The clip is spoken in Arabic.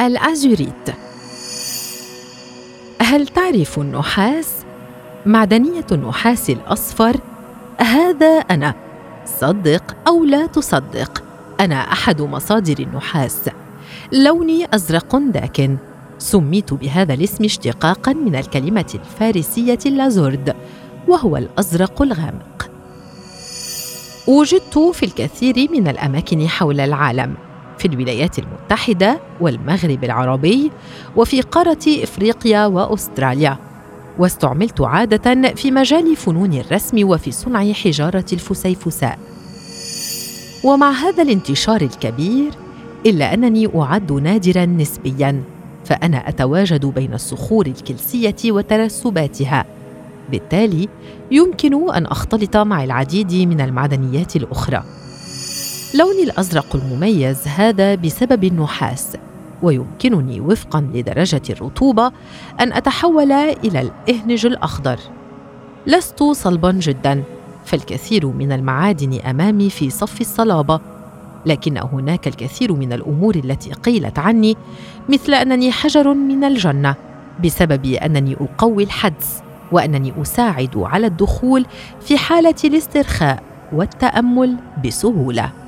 الأزوريت. هل تعرف النحاس؟ معدنية النحاس الأصفر؟ هذا أنا. صدق أو لا تصدق أنا أحد مصادر النحاس. لوني أزرق داكن. سميت بهذا الاسم اشتقاقا من الكلمة الفارسية اللازورد وهو الأزرق الغامق. وجدت في الكثير من الأماكن حول العالم. في الولايات المتحدة والمغرب العربي وفي قارة إفريقيا وأستراليا. واستعملت عادة في مجال فنون الرسم وفي صنع حجارة الفسيفساء. ومع هذا الانتشار الكبير إلا أنني أعد نادرا نسبيا فأنا أتواجد بين الصخور الكلسية وترسباتها. بالتالي يمكن أن أختلط مع العديد من المعدنيات الأخرى. لوني الأزرق المميز هذا بسبب النحاس ويمكنني وفقا لدرجة الرطوبة أن أتحول إلى الإهنج الأخضر. لست صلبا جدا فالكثير من المعادن أمامي في صف الصلابة لكن هناك الكثير من الأمور التي قيلت عني مثل أنني حجر من الجنة بسبب أنني أقوي الحدس وأنني أساعد على الدخول في حالة الاسترخاء والتأمل بسهولة.